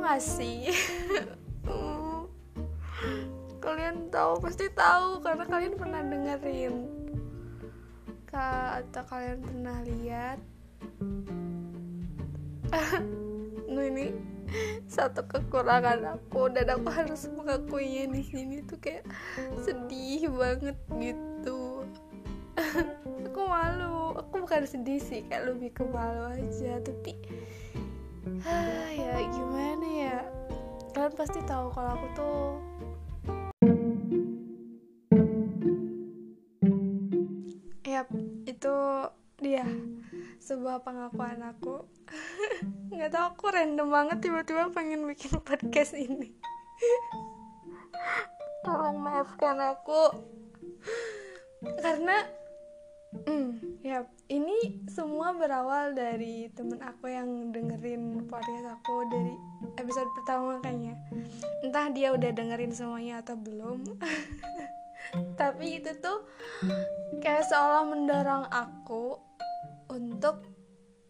gak sih? Kalian tahu pasti tahu karena kalian pernah dengerin. Kak, atau kalian pernah lihat? Nah ini satu kekurangan aku dan aku harus mengakuinya di sini tuh kayak sedih banget gitu. Aku malu. Aku bukan sedih sih kayak lebih ke malu aja tapi ya gimana ya? Kalian pasti tahu kalau aku tuh Yap, itu dia sebuah pengakuan aku. Nggak tahu aku random banget tiba-tiba pengen bikin podcast ini. Tolong maafkan aku. Karena hmm, ya ini semua berawal dari temen aku yang dengerin podcast aku dari episode pertama kayaknya. Entah dia udah dengerin semuanya atau belum. Tapi itu tuh kayak seolah mendorong aku untuk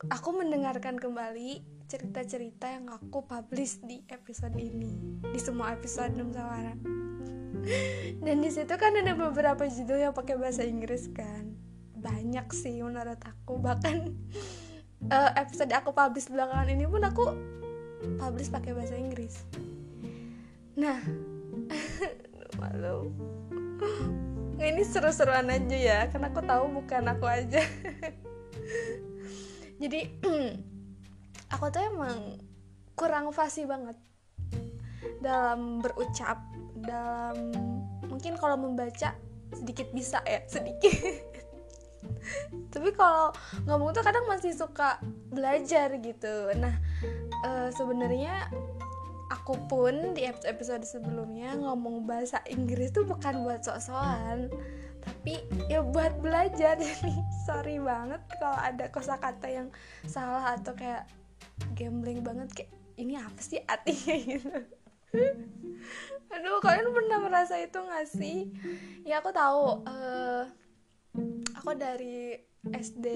aku mendengarkan kembali cerita-cerita yang aku publish di episode ini. Di semua episode Nusawara dan di situ kan ada beberapa judul yang pakai bahasa Inggris kan banyak sih menurut aku. Bahkan uh, episode aku publish belakangan ini pun aku publish pakai bahasa Inggris. Nah malu. Ini seru-seruan aja ya karena aku tahu bukan aku aja. Jadi aku tuh emang kurang fasih banget dalam berucap dalam mungkin kalau membaca sedikit bisa ya sedikit tapi kalau ngomong tuh kadang masih suka belajar gitu. Nah e, sebenarnya aku pun di episode sebelumnya ngomong bahasa Inggris tuh bukan buat sok-sokan. Tapi ya buat belajar. Jadi sorry banget kalau ada kosakata yang salah atau kayak gambling banget. Kayak ini apa sih artinya? Gitu. Aduh kalian pernah merasa itu gak sih? Ya aku tahu uh, aku dari SD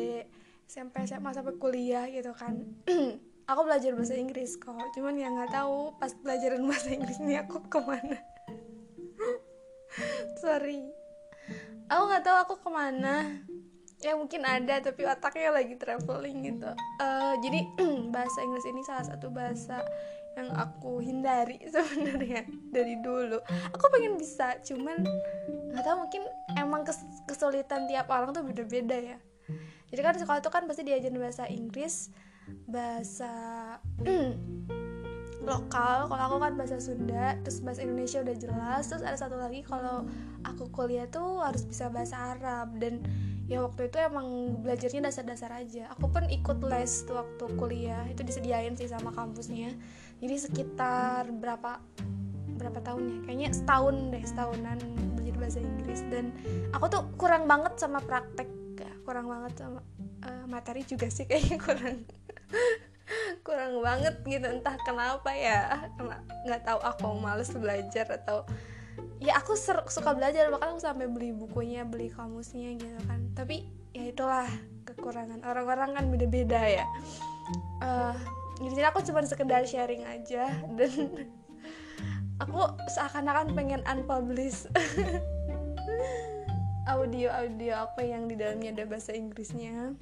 SMP SMA sampai kuliah gitu kan. Aku belajar bahasa Inggris kok. Cuman ya nggak tahu pas pelajaran bahasa Inggris ini aku ke mana. Sorry. Aku nggak tahu aku ke mana. Ya mungkin ada tapi otaknya lagi traveling gitu. Uh, jadi bahasa Inggris ini salah satu bahasa yang aku hindari sebenarnya dari dulu. Aku pengen bisa cuman nggak tahu mungkin emang kes kesulitan tiap orang tuh beda-beda ya. Jadi kan sekolah tuh kan pasti diajarin bahasa Inggris bahasa lokal. Kalau aku kan bahasa Sunda terus bahasa Indonesia udah jelas. Terus ada satu lagi kalau aku kuliah tuh harus bisa bahasa Arab. Dan ya waktu itu emang belajarnya dasar-dasar aja. Aku pun ikut les waktu kuliah. Itu disediain sih sama kampusnya. Jadi sekitar berapa berapa tahun ya? Kayaknya setahun deh setahunan belajar bahasa Inggris. Dan aku tuh kurang banget sama praktek kurang banget sama uh, materi juga sih kayaknya kurang. Kurang banget gitu. Entah kenapa ya. Nggak tahu aku males belajar atau ya aku suka belajar bahkan aku sampai beli bukunya beli kamusnya gitu kan. Tapi ya itulah kekurangan. Orang-orang kan beda-beda ya. Uh, jadi aku cuma sekedar sharing aja dan aku seakan-akan pengen unpublish audio audio apa yang di dalamnya ada bahasa Inggrisnya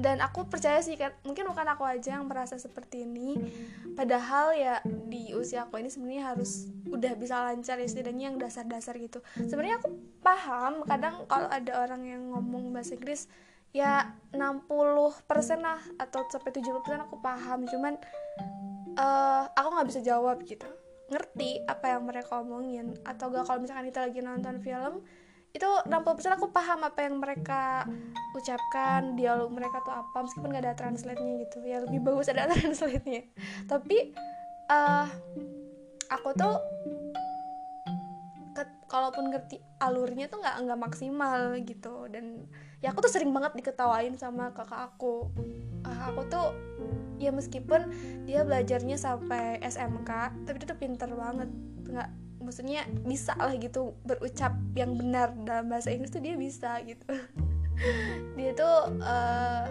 dan aku percaya sih kan mungkin bukan aku aja yang merasa seperti ini. Padahal ya di usia aku ini sebenarnya harus udah bisa lancar ya setidaknya yang dasar-dasar gitu. Sebenarnya aku paham kadang kalau ada orang yang ngomong bahasa Inggris ya 60% lah atau sampai 70% aku paham. Cuman uh, aku nggak bisa jawab gitu. Ngerti apa yang mereka omongin atau gak kalau misalkan kita lagi nonton film itu 60% aku paham apa yang mereka ucapkan dialog mereka tuh apa meskipun gak ada translate-nya gitu. Ya lebih bagus ada translate-nya. Tapi uh, aku tuh kalaupun ngerti alurnya tuh nggak nggak maksimal gitu. Dan ya aku tuh sering banget diketawain sama kakak aku. Uh, aku tuh ya meskipun dia belajarnya sampai SMK tapi dia tuh pinter banget. Nggak maksudnya bisa lah gitu berucap yang benar dalam bahasa Inggris tuh dia bisa gitu. Dia tuh uh,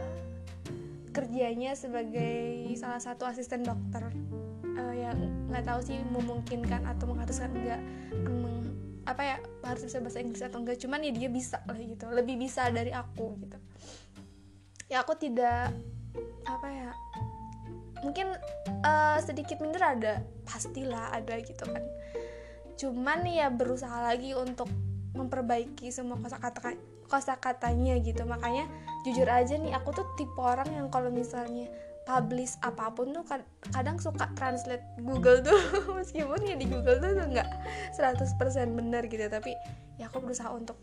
kerjanya sebagai salah satu asisten dokter. Nggak tahu sih memungkinkan atau mengharuskan enggak meng, apa ya harus bisa bahasa Inggris atau enggak cuman ya dia bisa lah gitu lebih bisa dari aku gitu. Ya aku tidak apa ya mungkin uh, sedikit minder ada pastilah ada gitu kan cuman ya berusaha lagi untuk memperbaiki semua kosakata kosakatanya gitu. Makanya jujur aja nih aku tuh tipe orang yang kalau misalnya publish apa pun tuh kadang suka translate Google tuh. Meskipun ya di Google tuh nggak 100% benar gitu tapi ya aku berusaha untuk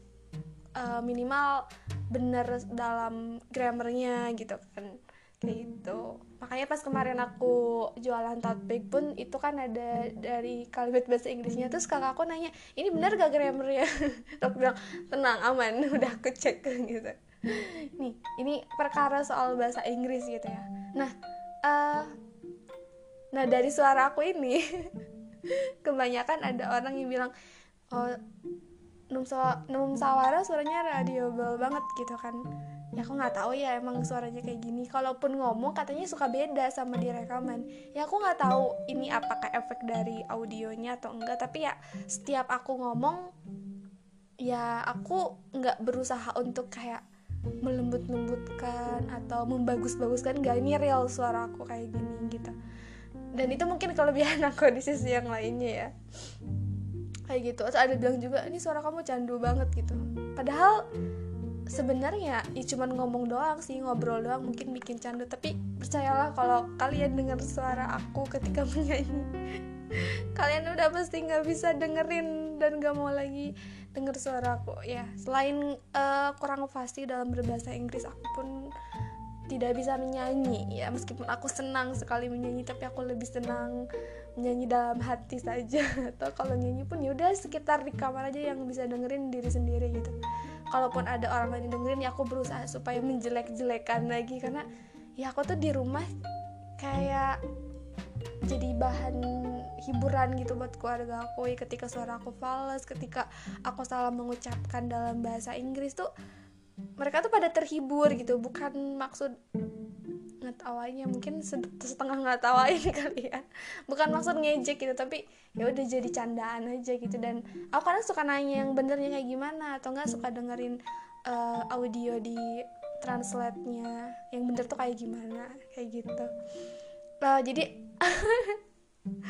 uh, minimal benar dalam grammarnya gitu kan gitu. Makanya pas kemarin aku jualan tote bag pun itu kan ada dari kalimat bahasa Inggrisnya. Terus kakak aku nanya ini benar gak grammarnya aku bilang tenang aman udah aku cek gitu. Nih ini perkara soal bahasa Inggris gitu ya. Nah uh, nah dari suara aku ini kebanyakan ada orang yang bilang oh Num, Sawara suaranya radiable banget gitu kan. Ya aku nggak tahu ya emang suaranya kayak gini. Kalaupun ngomong katanya suka beda sama di rekaman. Ya aku nggak tahu ini apakah efek dari audionya atau enggak tapi ya setiap aku ngomong ya aku nggak berusaha untuk kayak melembut-lembutkan atau membagus-baguskan. Gak ini real suara aku kayak gini gitu. Dan itu mungkin kelebihan aku di sisi yang lainnya ya kayak gitu. Terus ada bilang juga ini suara kamu candu banget gitu. Padahal sebenarnya ya cuman ngomong doang sih ngobrol doang mungkin bikin candu. Tapi percayalah kalau kalian dengar suara aku ketika menyanyi kalian udah pasti nggak bisa dengerin dan gak mau lagi denger suara aku. Ya selain uh, kurang fasih dalam berbahasa Inggris aku pun tidak bisa menyanyi. Ya meskipun aku senang sekali menyanyi tapi aku lebih senang menyanyi dalam hati saja. Atau kalau nyanyi pun ya udah sekitar di kamar aja yang bisa dengerin diri sendiri gitu. Kalaupun ada orang lain dengerin ya aku berusaha supaya menjelek-jelekan lagi. Karena ya aku tuh di rumah kayak jadi bahan hiburan gitu buat keluarga aku. Ya ketika suara aku fals ketika aku salah mengucapkan dalam bahasa Inggris tuh mereka tuh pada terhibur gitu bukan maksud ngetawainya mungkin setengah ngetawain kali ya. Bukan maksud ngejek gitu tapi ya udah jadi candaan aja gitu. Dan aku kadang suka nanya yang benernya kayak gimana atau enggak suka dengerin uh, audio di translate-nya yang bener tuh kayak gimana kayak gitu. Uh, jadi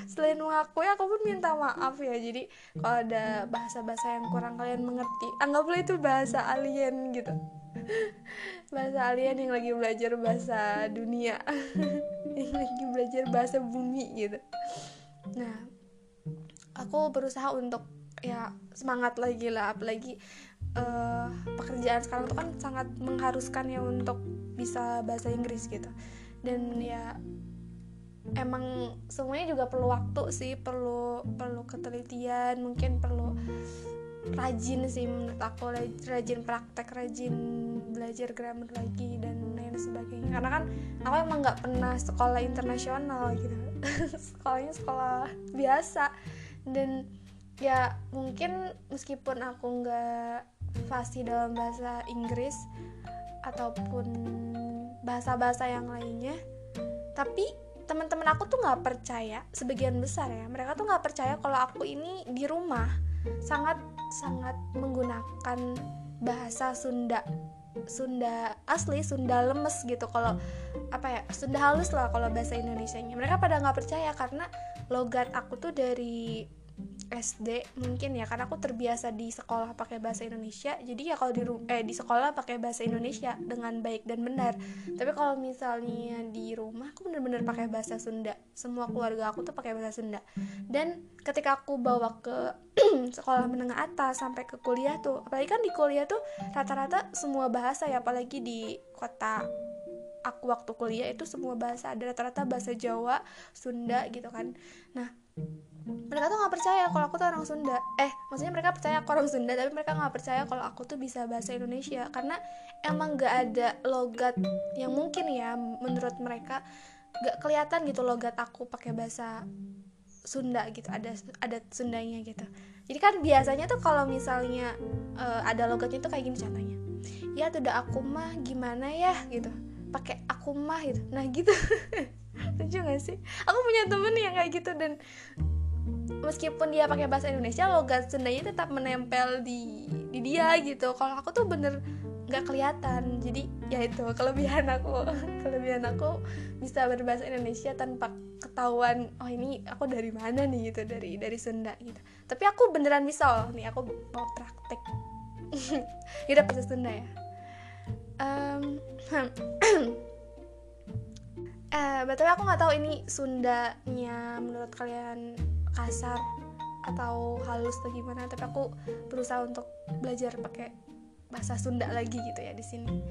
selain mengakui aku pun minta maaf ya. Jadi kalau ada bahasa-bahasa yang kurang kalian mengerti anggaplah itu bahasa alien gitu. Bahasa alien yang lagi belajar bahasa dunia. Yang lagi belajar bahasa bumi gitu. Nah aku berusaha untuk ya semangat lagi lah. Apalagi uh, pekerjaan sekarang tuh kan sangat mengharuskan ya untuk bisa bahasa Inggris gitu. Dan ya emang semuanya juga perlu waktu sih perlu perlu ketelitian mungkin perlu rajin sih menurut aku rajin praktek rajin belajar grammar lagi dan lain sebagainya. Karena kan aku emang nggak pernah sekolah internasional gitu. Sekolahnya sekolah biasa. Dan ya mungkin meskipun aku nggak fasih dalam bahasa Inggris ataupun bahasa-bahasa yang lainnya tapi teman-teman aku tuh nggak percaya sebagian besar ya mereka tuh nggak percaya kalau aku ini di rumah. Sangat sangat menggunakan bahasa Sunda Sunda asli Sunda lemes gitu. Kalau apa ya Sunda halus lah kalau bahasa Indonesia nya mereka pada nggak percaya karena logat aku tuh dari SD mungkin ya karena aku terbiasa di sekolah pakai bahasa Indonesia. Jadi ya kalau di eh di sekolah pakai bahasa Indonesia dengan baik dan benar. Tapi kalau misalnya di rumah aku bener-bener pakai bahasa Sunda. Semua keluarga aku tuh pakai bahasa Sunda. Dan ketika aku bawa ke sekolah menengah atas sampai ke kuliah tuh apalagi kan di kuliah tuh rata-rata semua bahasa ya apalagi di kota aku waktu kuliah itu semua bahasa. Ada rata-rata bahasa Jawa Sunda gitu kan. Nah mereka tuh nggak percaya kalau aku tuh orang Sunda. Eh maksudnya mereka percaya aku orang Sunda tapi mereka nggak percaya kalau aku tuh bisa bahasa Indonesia. Karena emang nggak ada logat yang mungkin ya menurut mereka nggak kelihatan gitu logat aku pakai bahasa Sunda gitu ada ada Sundanya gitu. Jadi kan biasanya tuh kalau misalnya uh, ada logatnya tuh kayak gini contohnya. Ya tuh udah aku mah gimana ya? gitu. Pakai aku mah gitu. Nah gitu lucu gak sih? Aku punya temen yang kayak gitu dan meskipun dia pakai bahasa Indonesia logat Sundanya tetap menempel di di dia gitu. Kalau aku tuh bener nggak kelihatan. Jadi ya itu kelebihan aku. Kelebihan aku bisa berbahasa Indonesia tanpa ketahuan oh ini aku dari mana nih? gitu dari dari Sunda gitu. Tapi aku beneran bisa loh nih aku mau praktek. Udah bahasa Sunda ya. Um, eh betul aku nggak tahu ini Sundanya menurut kalian kasar atau halus atau gimana tapi aku berusaha untuk belajar pakai bahasa Sunda lagi gitu ya di sini.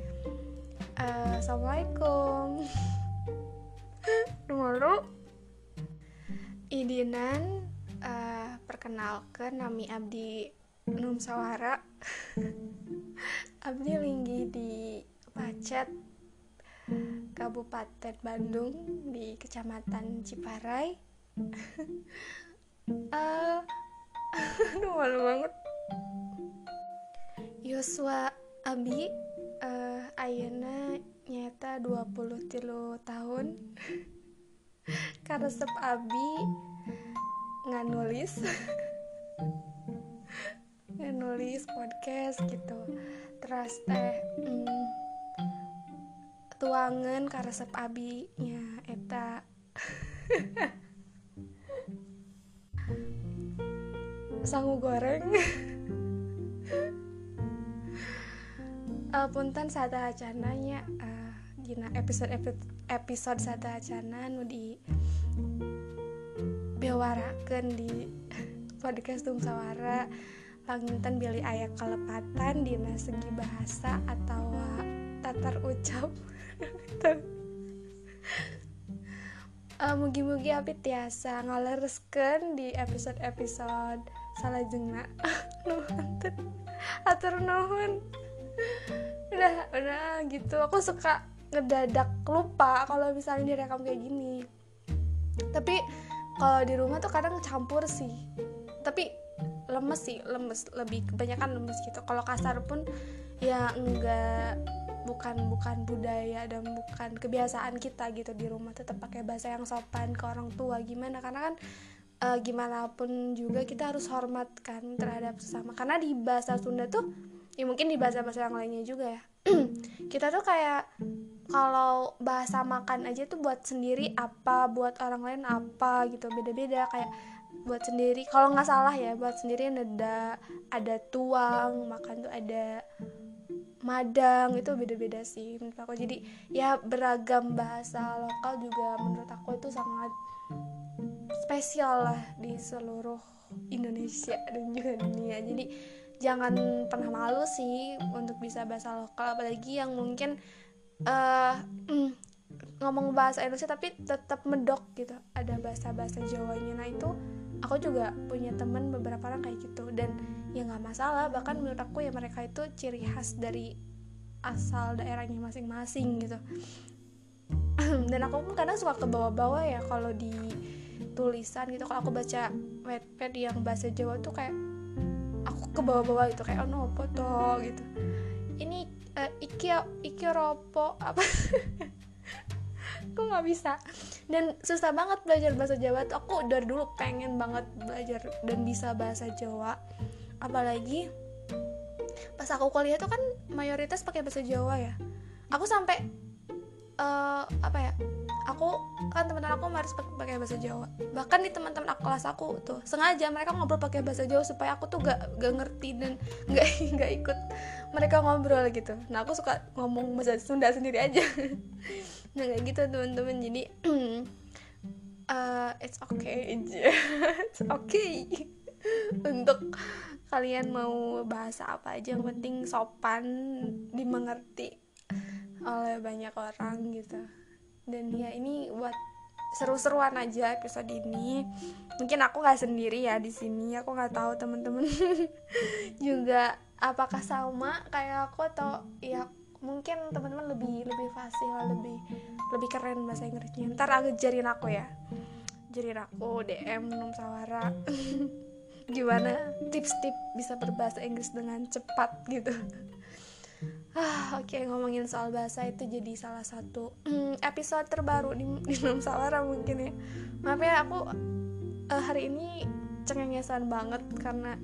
Uh, Assalamualaikum. Dulu Idinan uh, perkenalkan nami Abdi Num Sawara. Abdi linggi di Pacet Kabupaten Bandung di Kecamatan Ciparai. uh, aduh malu banget. Yosua Abi uh, Ayana nyata 20 tilu tahun. Sep Abi nggak nulis nggak nulis podcast gitu. Terus teh hmm, tuangan sep Abi nya eta. Sangu goreng. Uh, punten sata acananya uh, gina episode episode sata acana nu di bewaraken di podcast tum sawara panginten billy ayak kelepatan di segi bahasa atau tatar ucap uh, mugi-mugi api tiasa ngaleresken di episode-episode salah jengna nuhun atur nuhun. Udah udah gitu. Aku suka ngedadak lupa kalau misalnya direkam kayak gini. Tapi kalau di rumah tuh kadang campur sih. Tapi lemes sih lemes. Lebih kebanyakan lemes gitu. Kalau kasar pun ya enggak bukan bukan budaya dan bukan kebiasaan kita gitu di rumah. Tetap pakai bahasa yang sopan ke orang tua. Gimana? Karena kan e, gimana pun juga kita harus hormat kan terhadap sesama. Karena di bahasa Sunda tuh ya mungkin di bahasa-bahasa yang lainnya juga ya. Kita tuh kayak kalau bahasa makan aja tuh buat sendiri apa buat orang lain apa gitu. Beda-beda kayak buat sendiri. Kalau nggak salah ya buat sendiri ada ada tuang makan tuh ada madang itu beda-beda sih menurut aku. Jadi ya beragam bahasa lokal juga menurut aku itu sangat spesial lah di seluruh Indonesia dan juga dunia. Jadi jangan pernah malu sih untuk bisa bahasa lokal apalagi yang mungkin uh, ngomong bahasa Indonesia tapi tetap medok gitu. Ada bahasa bahasa Jawanya. Nah itu aku juga punya temen beberapa orang kayak gitu dan ya nggak masalah. Bahkan menurut aku ya mereka itu ciri khas dari asal daerahnya masing-masing gitu. Dan aku pun kadang suka ke bawah-bawah ya kalau di tulisan gitu. Kalau aku baca wetpad yang bahasa Jawa tuh kayak ke bawah-bawah gitu. Kayak oh no foto gitu. Ini uh, iki iki ropo apa? Aku nggak bisa. Dan susah banget belajar bahasa Jawa tuh. Aku dari dulu pengen banget belajar dan bisa bahasa Jawa apalagi pas aku kuliah tuh kan mayoritas pakai bahasa Jawa ya. Aku sampai uh, apa ya aku kan teman-teman aku harus pakai bahasa Jawa. Bahkan di teman-teman aku kelas aku tuh sengaja mereka ngobrol pakai bahasa Jawa supaya aku tuh gak gak ngerti dan gak gak ikut mereka ngobrol gitu. Nah aku suka ngomong bahasa Sunda sendiri aja. Nah kayak gitu teman-teman. Jadi uh, it's okay it's okay untuk kalian mau bahasa apa aja yang penting sopan dimengerti oleh banyak orang gitu. Dan ya ini buat seru-seruan aja episode ini. Mungkin aku nggak sendiri ya di sini aku nggak tahu temen-temen juga apakah sama kayak aku atau ya mungkin teman-teman lebih lebih fasih lebih lebih keren bahasa Inggrisnya. Ntar jarin aku ya. Jarin aku DM Num Sawara gimana tips-tips bisa berbahasa Inggris dengan cepat gitu ah oke okay, ngomongin soal bahasa itu jadi salah satu mm, episode terbaru di di Sawara mungkin ya maaf ya aku uh, hari ini cengengesan banget karena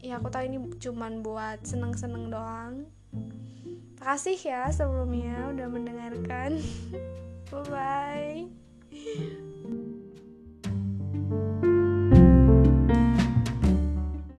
ya aku tahu ini cuman buat seneng-seneng doang Makasih ya sebelumnya udah mendengarkan. Bye bye.